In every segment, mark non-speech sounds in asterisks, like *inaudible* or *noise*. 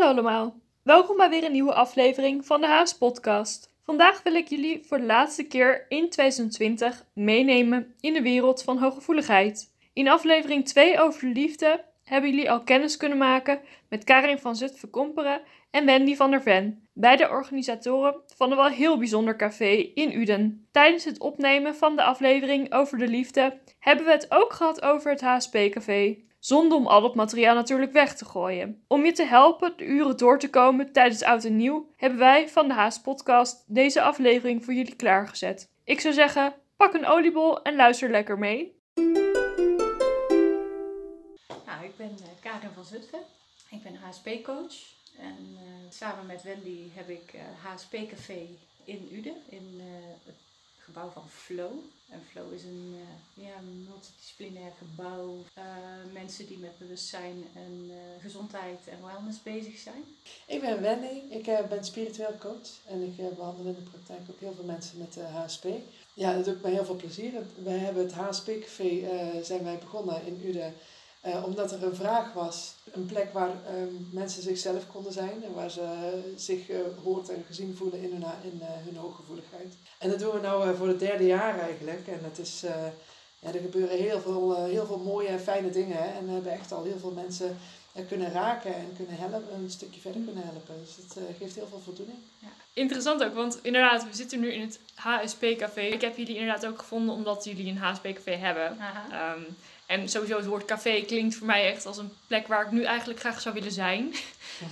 Hallo allemaal, welkom bij weer een nieuwe aflevering van de Haas Podcast. Vandaag wil ik jullie voor de laatste keer in 2020 meenemen in de wereld van hooggevoeligheid. In aflevering 2 over de liefde hebben jullie al kennis kunnen maken met Karin van Zutphen-Komperen en Wendy van der Ven, beide organisatoren van een wel heel bijzonder café in Uden. Tijdens het opnemen van de aflevering over de liefde hebben we het ook gehad over het HSP-café. Zonder om al dat materiaal natuurlijk weg te gooien. Om je te helpen de uren door te komen tijdens oud en nieuw, hebben wij van de Haas Podcast deze aflevering voor jullie klaargezet. Ik zou zeggen, pak een oliebol en luister lekker mee. Nou, ik ben uh, Karin van Zutphen. Ik ben HSP-coach. En uh, samen met Wendy heb ik uh, HSP-café in Uden, in het gebouw van Flow. En Flow is een multidisciplinair gebouw. Mensen die met bewustzijn en gezondheid en wellness bezig zijn. Ik ben Wendy, ik ben spiritueel coach en ik behandel in de praktijk ook heel veel mensen met HSP. Ja, dat doe ik heel veel plezier. Wij hebben het HSP-café zijn wij begonnen in Uden uh, omdat er een vraag was, een plek waar um, mensen zichzelf konden zijn en waar ze uh, zich uh, hoort en gezien voelen in hun, in, hun hooggevoeligheid. En dat doen we nu voor het derde jaar eigenlijk. En het is, ja, er gebeuren heel veel, heel veel mooie en fijne dingen. En we hebben echt al heel veel mensen kunnen raken en kunnen helpen, een stukje verder kunnen helpen. Dus het geeft heel veel voldoening. Ja. Interessant ook, want inderdaad, we zitten nu in het HSP-café. Ik heb jullie inderdaad ook gevonden omdat jullie een HSP-café hebben. Um, en sowieso het woord café klinkt voor mij echt als een plek waar ik nu eigenlijk graag zou willen zijn.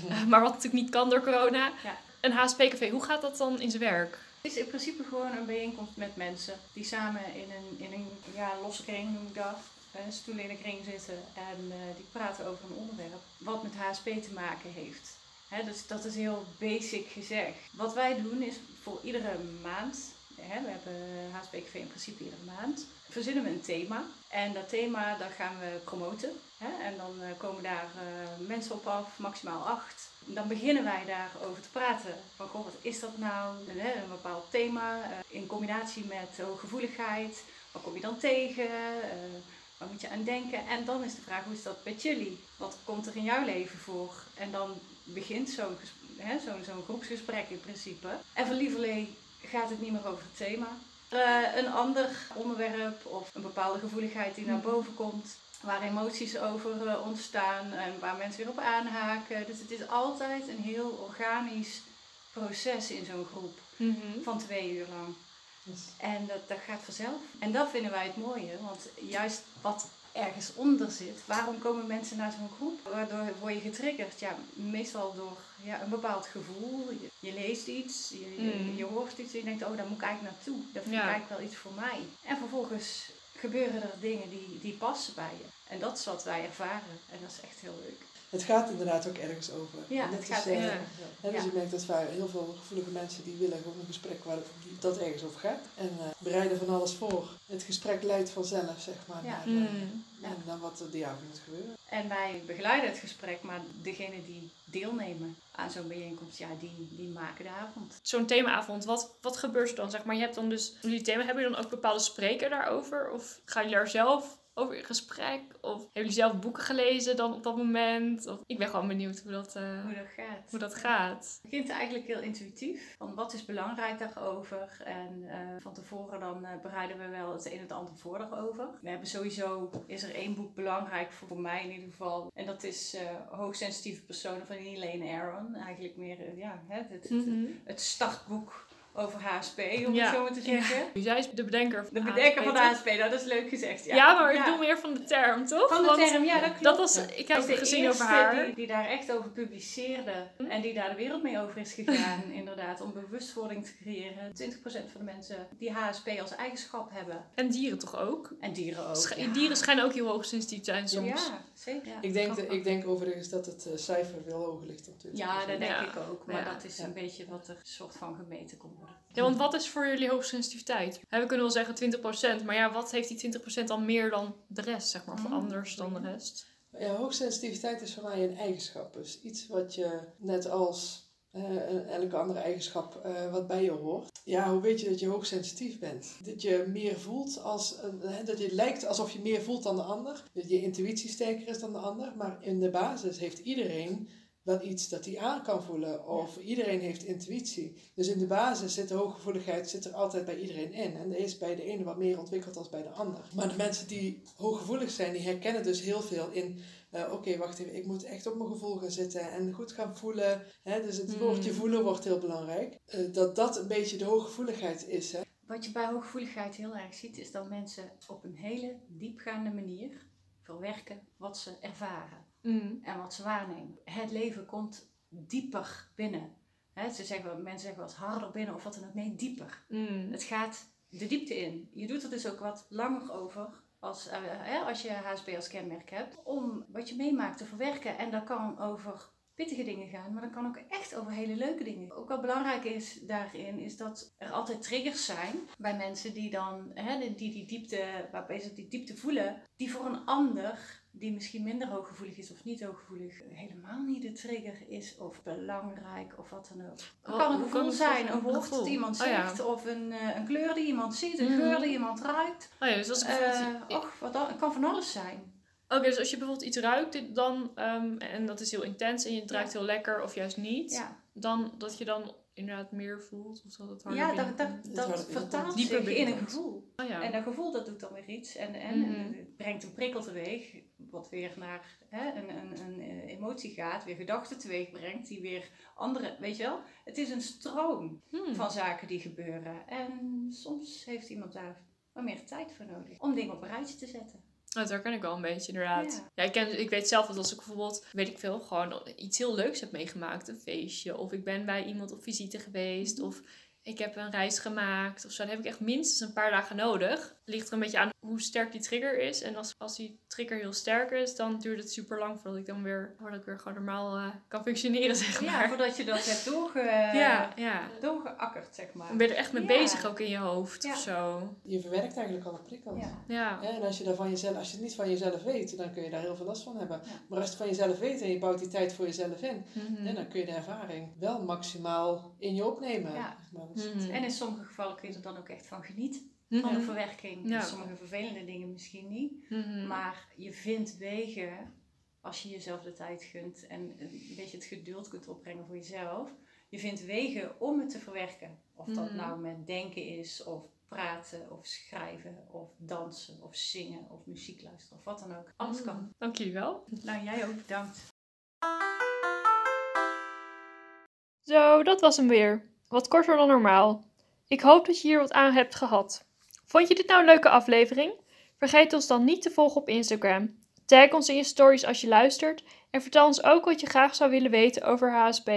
uh, *laughs* maar wat natuurlijk niet kan door corona. Ja. Een HSP-café, hoe gaat dat dan in zijn werk? Het is in principe gewoon een bijeenkomst met mensen die samen in een, in een ja, losse kring, noem ik dat, een stoel in een kring zitten en uh, die praten over een onderwerp wat met HSP te maken heeft. He, dus dat is heel basic gezegd. Wat wij doen is voor iedere maand, he, we hebben HSP-café in principe iedere maand, verzinnen we een thema. En dat thema, dat gaan we promoten. Hè? En dan uh, komen daar uh, mensen op af, maximaal acht. Dan beginnen wij daarover te praten. Van, goh, wat is dat nou? Een, hè, bepaald thema uh, in combinatie met hooggevoeligheid. Wat kom je dan tegen? waar moet je aan denken? En dan is de vraag, hoe is dat met jullie? Wat komt er in jouw leven voor? En dan begint zo'n zo'n groepsgesprek in principe. En voor lieverlee gaat het niet meer over het thema. Uh, een ander onderwerp of een bepaalde gevoeligheid die naar mhm. boven komt, waar emoties over uh, ontstaan en waar mensen weer op aanhaken. Dus het is altijd een heel organisch proces in zo'n groep mm van twee uur lang. Yes. En dat, dat gaat vanzelf. En dat vinden wij het mooie, want juist wat ergens onder zit. Waarom komen mensen naar zo'n groep? Waardoor word je getriggerd? Ja, meestal door ja, een bepaald gevoel. Je, je leest iets, je, mm. je, hoort iets en je denkt, oh, daar moet ik eigenlijk naartoe. Dat vind ik eigenlijk wel iets voor mij. En vervolgens gebeuren er dingen die, die passen bij je. En dat is wat wij ervaren. En dat is echt heel leuk. Het gaat inderdaad ook ergens over. Ja, het gaat uh, ergens ja. Dus je merkt dat wij heel veel gevoelige mensen die willen gewoon een gesprek waar dat ergens over gaat. En uh, bereiden van alles voor. Het gesprek leidt vanzelf, zeg maar, ja. naar, uh, mm. en dan wat er die avond moet gebeuren. En wij begeleiden het gesprek, maar degene die deelnemen aan zo'n bijeenkomst, ja, die, die maken de avond. Zo'n themaavond, wat, wat gebeurt er dan? Zeg maar, je hebt dan dus, jullie thema, hebben jullie dan ook bepaalde spreker daarover? Of gaan jullie daar zelf over in gesprek? Of hebben jullie zelf boeken gelezen dan op dat moment? Of, ik ben gewoon benieuwd hoe dat, uh, hoe dat gaat. Hoe dat gaat. Het begint eigenlijk heel intuïtief. Van wat is belangrijk daarover? En uh, van tevoren dan uh, bereiden we wel het een en het ander voor daarover. We hebben sowieso, is er één boek belangrijk voor, voor mij in ieder geval. En dat is Hoogsensitieve Personen van Elaine Aron. Eigenlijk meer ja, het, het, mm -hmm. het startboek over HSP, om het zo maar te zeggen. Ja. Zij is de bedenker van De bedenker van de HSP, nou, dat is leuk gezegd. Ja, ja maar ik doe meer van de term, toch? Van de term, ja, dat klopt. Dat was, ik heb het gezien over haar. Die, die daar echt over publiceerde hm? en die daar de wereld mee over is gegaan, *laughs* inderdaad, om bewustwording te creëren. 20% van de mensen die HSP als eigenschap hebben. En dieren toch ook? En dieren ook. Dieren schijnen ook heel hoog sensitief te zijn soms. Ja, zeker. ik, denk ik denk overigens dat het uh, cijfer veel hoger ligt dan 20%. Ja, dat denk ik ook. Maar dat is een beetje wat er soort van gemeten worden. Ja, want wat is voor jullie hoogsensitiviteit? we kunnen wel zeggen 20%, maar ja, wat heeft die 20% dan meer dan de rest, zeg maar, of mm. anders dan de rest? Ja, hoogsensitiviteit is voor mij een eigenschap. Dus iets wat je, net als uh, elke andere eigenschap uh, wat bij je hoort. Ja, hoe weet je dat je hoogsensitief bent? Dat je meer voelt als, uh, dat je lijkt alsof je meer voelt dan de ander. Dat je intuïtie sterker is dan de ander. Maar in de basis heeft iedereen wel iets dat hij aan kan voelen. Of iedereen heeft intuïtie. Dus in de basis zit de hooggevoeligheid zit er altijd bij iedereen in. En dat is bij de ene wat meer ontwikkeld dan bij de ander. Maar de mensen die hooggevoelig zijn, die herkennen dus heel veel in... Uh, Oké, wacht even, ik moet echt op mijn gevoel gaan zitten en goed gaan voelen. Hè? Dus het woordje voelen wordt heel belangrijk. Uh, dat dat een beetje de hooggevoeligheid is. Hè? Wat je bij hooggevoeligheid heel erg ziet, is dat mensen op een hele diepgaande manier verwerken wat ze ervaren Mm. en wat ze waarnemen. Het leven komt dieper binnen. Hè, ze zeggen, mensen zeggen wel eens harder binnen of wat dan ook. Nee, dieper. Mm. Het gaat de diepte in. Je doet er dus ook wat langer over als, eh, als je HSP als kenmerk hebt. Om wat je meemaakt te verwerken. En dat kan over pittige dingen gaan, maar dat kan ook echt over hele leuke dingen. Ook wat belangrijk is daarin, is dat er altijd triggers zijn bij mensen die dan, hè, die, die diepte, waarbij ze die diepte voelen, die voor een ander die misschien minder hooggevoelig is of niet hooggevoelig, helemaal niet de trigger is of belangrijk of wat dan ook. Het Wat- kan een gevoel zijn, een woord dat iemand Oh ja. zegt of een, eh, een kleur die iemand ziet, een Mhm. geur die iemand ruikt. Oh ja, dus als ik Eh och, wat dan, het kan van alles zijn. Oké, dus als je bijvoorbeeld iets ruikt dan, ehm, en dat is heel intens en je ruikt heel lekker of juist niet, Ja, dan dat je dan inderdaad meer voelt of dat het harder ja dat, dat, dat vertaalt Dieper zich in een gevoel. Oh ja. En dat gevoel dat doet dan weer iets en, en Mhm. het brengt een prikkel teweeg, wat weer naar hè, een, een, een eh, emotie gaat, weer gedachten teweeg brengt, die weer andere, weet je wel, het is een stroom Hmm. van zaken die gebeuren. En soms heeft iemand daar wat meer tijd voor nodig om dingen op een rijtje te zetten. Dat herken ik wel een beetje, inderdaad. Ja. Ja, ik, ken, ik weet zelf dat als ik bijvoorbeeld, weet ik veel, gewoon iets heel leuks heb meegemaakt. Een feestje. Of ik ben bij iemand op visite geweest. Of ik heb een reis gemaakt. Of zo. Dan heb ik echt minstens een paar dagen nodig. Ligt er een beetje aan hoe sterk die trigger is. En als, als die trigger heel sterk is, dan duurt het super lang voordat ik dan weer, voordat ik weer gewoon normaal eh, kan functioneren, *laughs* zeg Ja, maar. voordat je dat hebt doorge, *laughs* ja, ja. doorgeakkerd, zeg maar. Dan ben je er echt mee Ja. bezig ook in je hoofd Ja. of zo. Je verwerkt eigenlijk alle prikkels. Ja. Ja. Ja, en als je, dat van jezelf, als je het niet van jezelf weet, dan kun je daar heel veel last van hebben. Ja. Maar als je het van jezelf weet en je bouwt die tijd voor jezelf in, Mhm. ja, dan kun je de ervaring wel maximaal in je opnemen. Ja. maar. Mhm. En in sommige gevallen kun je er dan ook echt van genieten, Mhm. van de verwerking. Ja. Sommige vervelende dingen misschien niet. Mhm. Maar je vindt wegen, als je jezelf de tijd gunt en een beetje het geduld kunt opbrengen voor jezelf. Je vindt wegen om het te verwerken. Of dat Mhm. nou met denken is, of praten, of schrijven, of dansen, of zingen, of muziek luisteren, of wat dan ook. Alles kan. Dank jullie wel. Nou, jij ook bedankt. Zo, dat was hem weer. Wat korter dan normaal. Ik hoop dat je hier wat aan hebt gehad. Vond je dit nou een leuke aflevering? Vergeet ons dan niet te volgen op Instagram. Tag ons in je stories als je luistert en vertel ons ook wat je graag zou willen weten over HSP.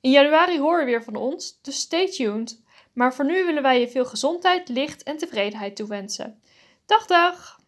In januari hoor je weer van ons, dus stay tuned. Maar voor nu willen wij je veel gezondheid, licht en tevredenheid toewensen. Dag dag!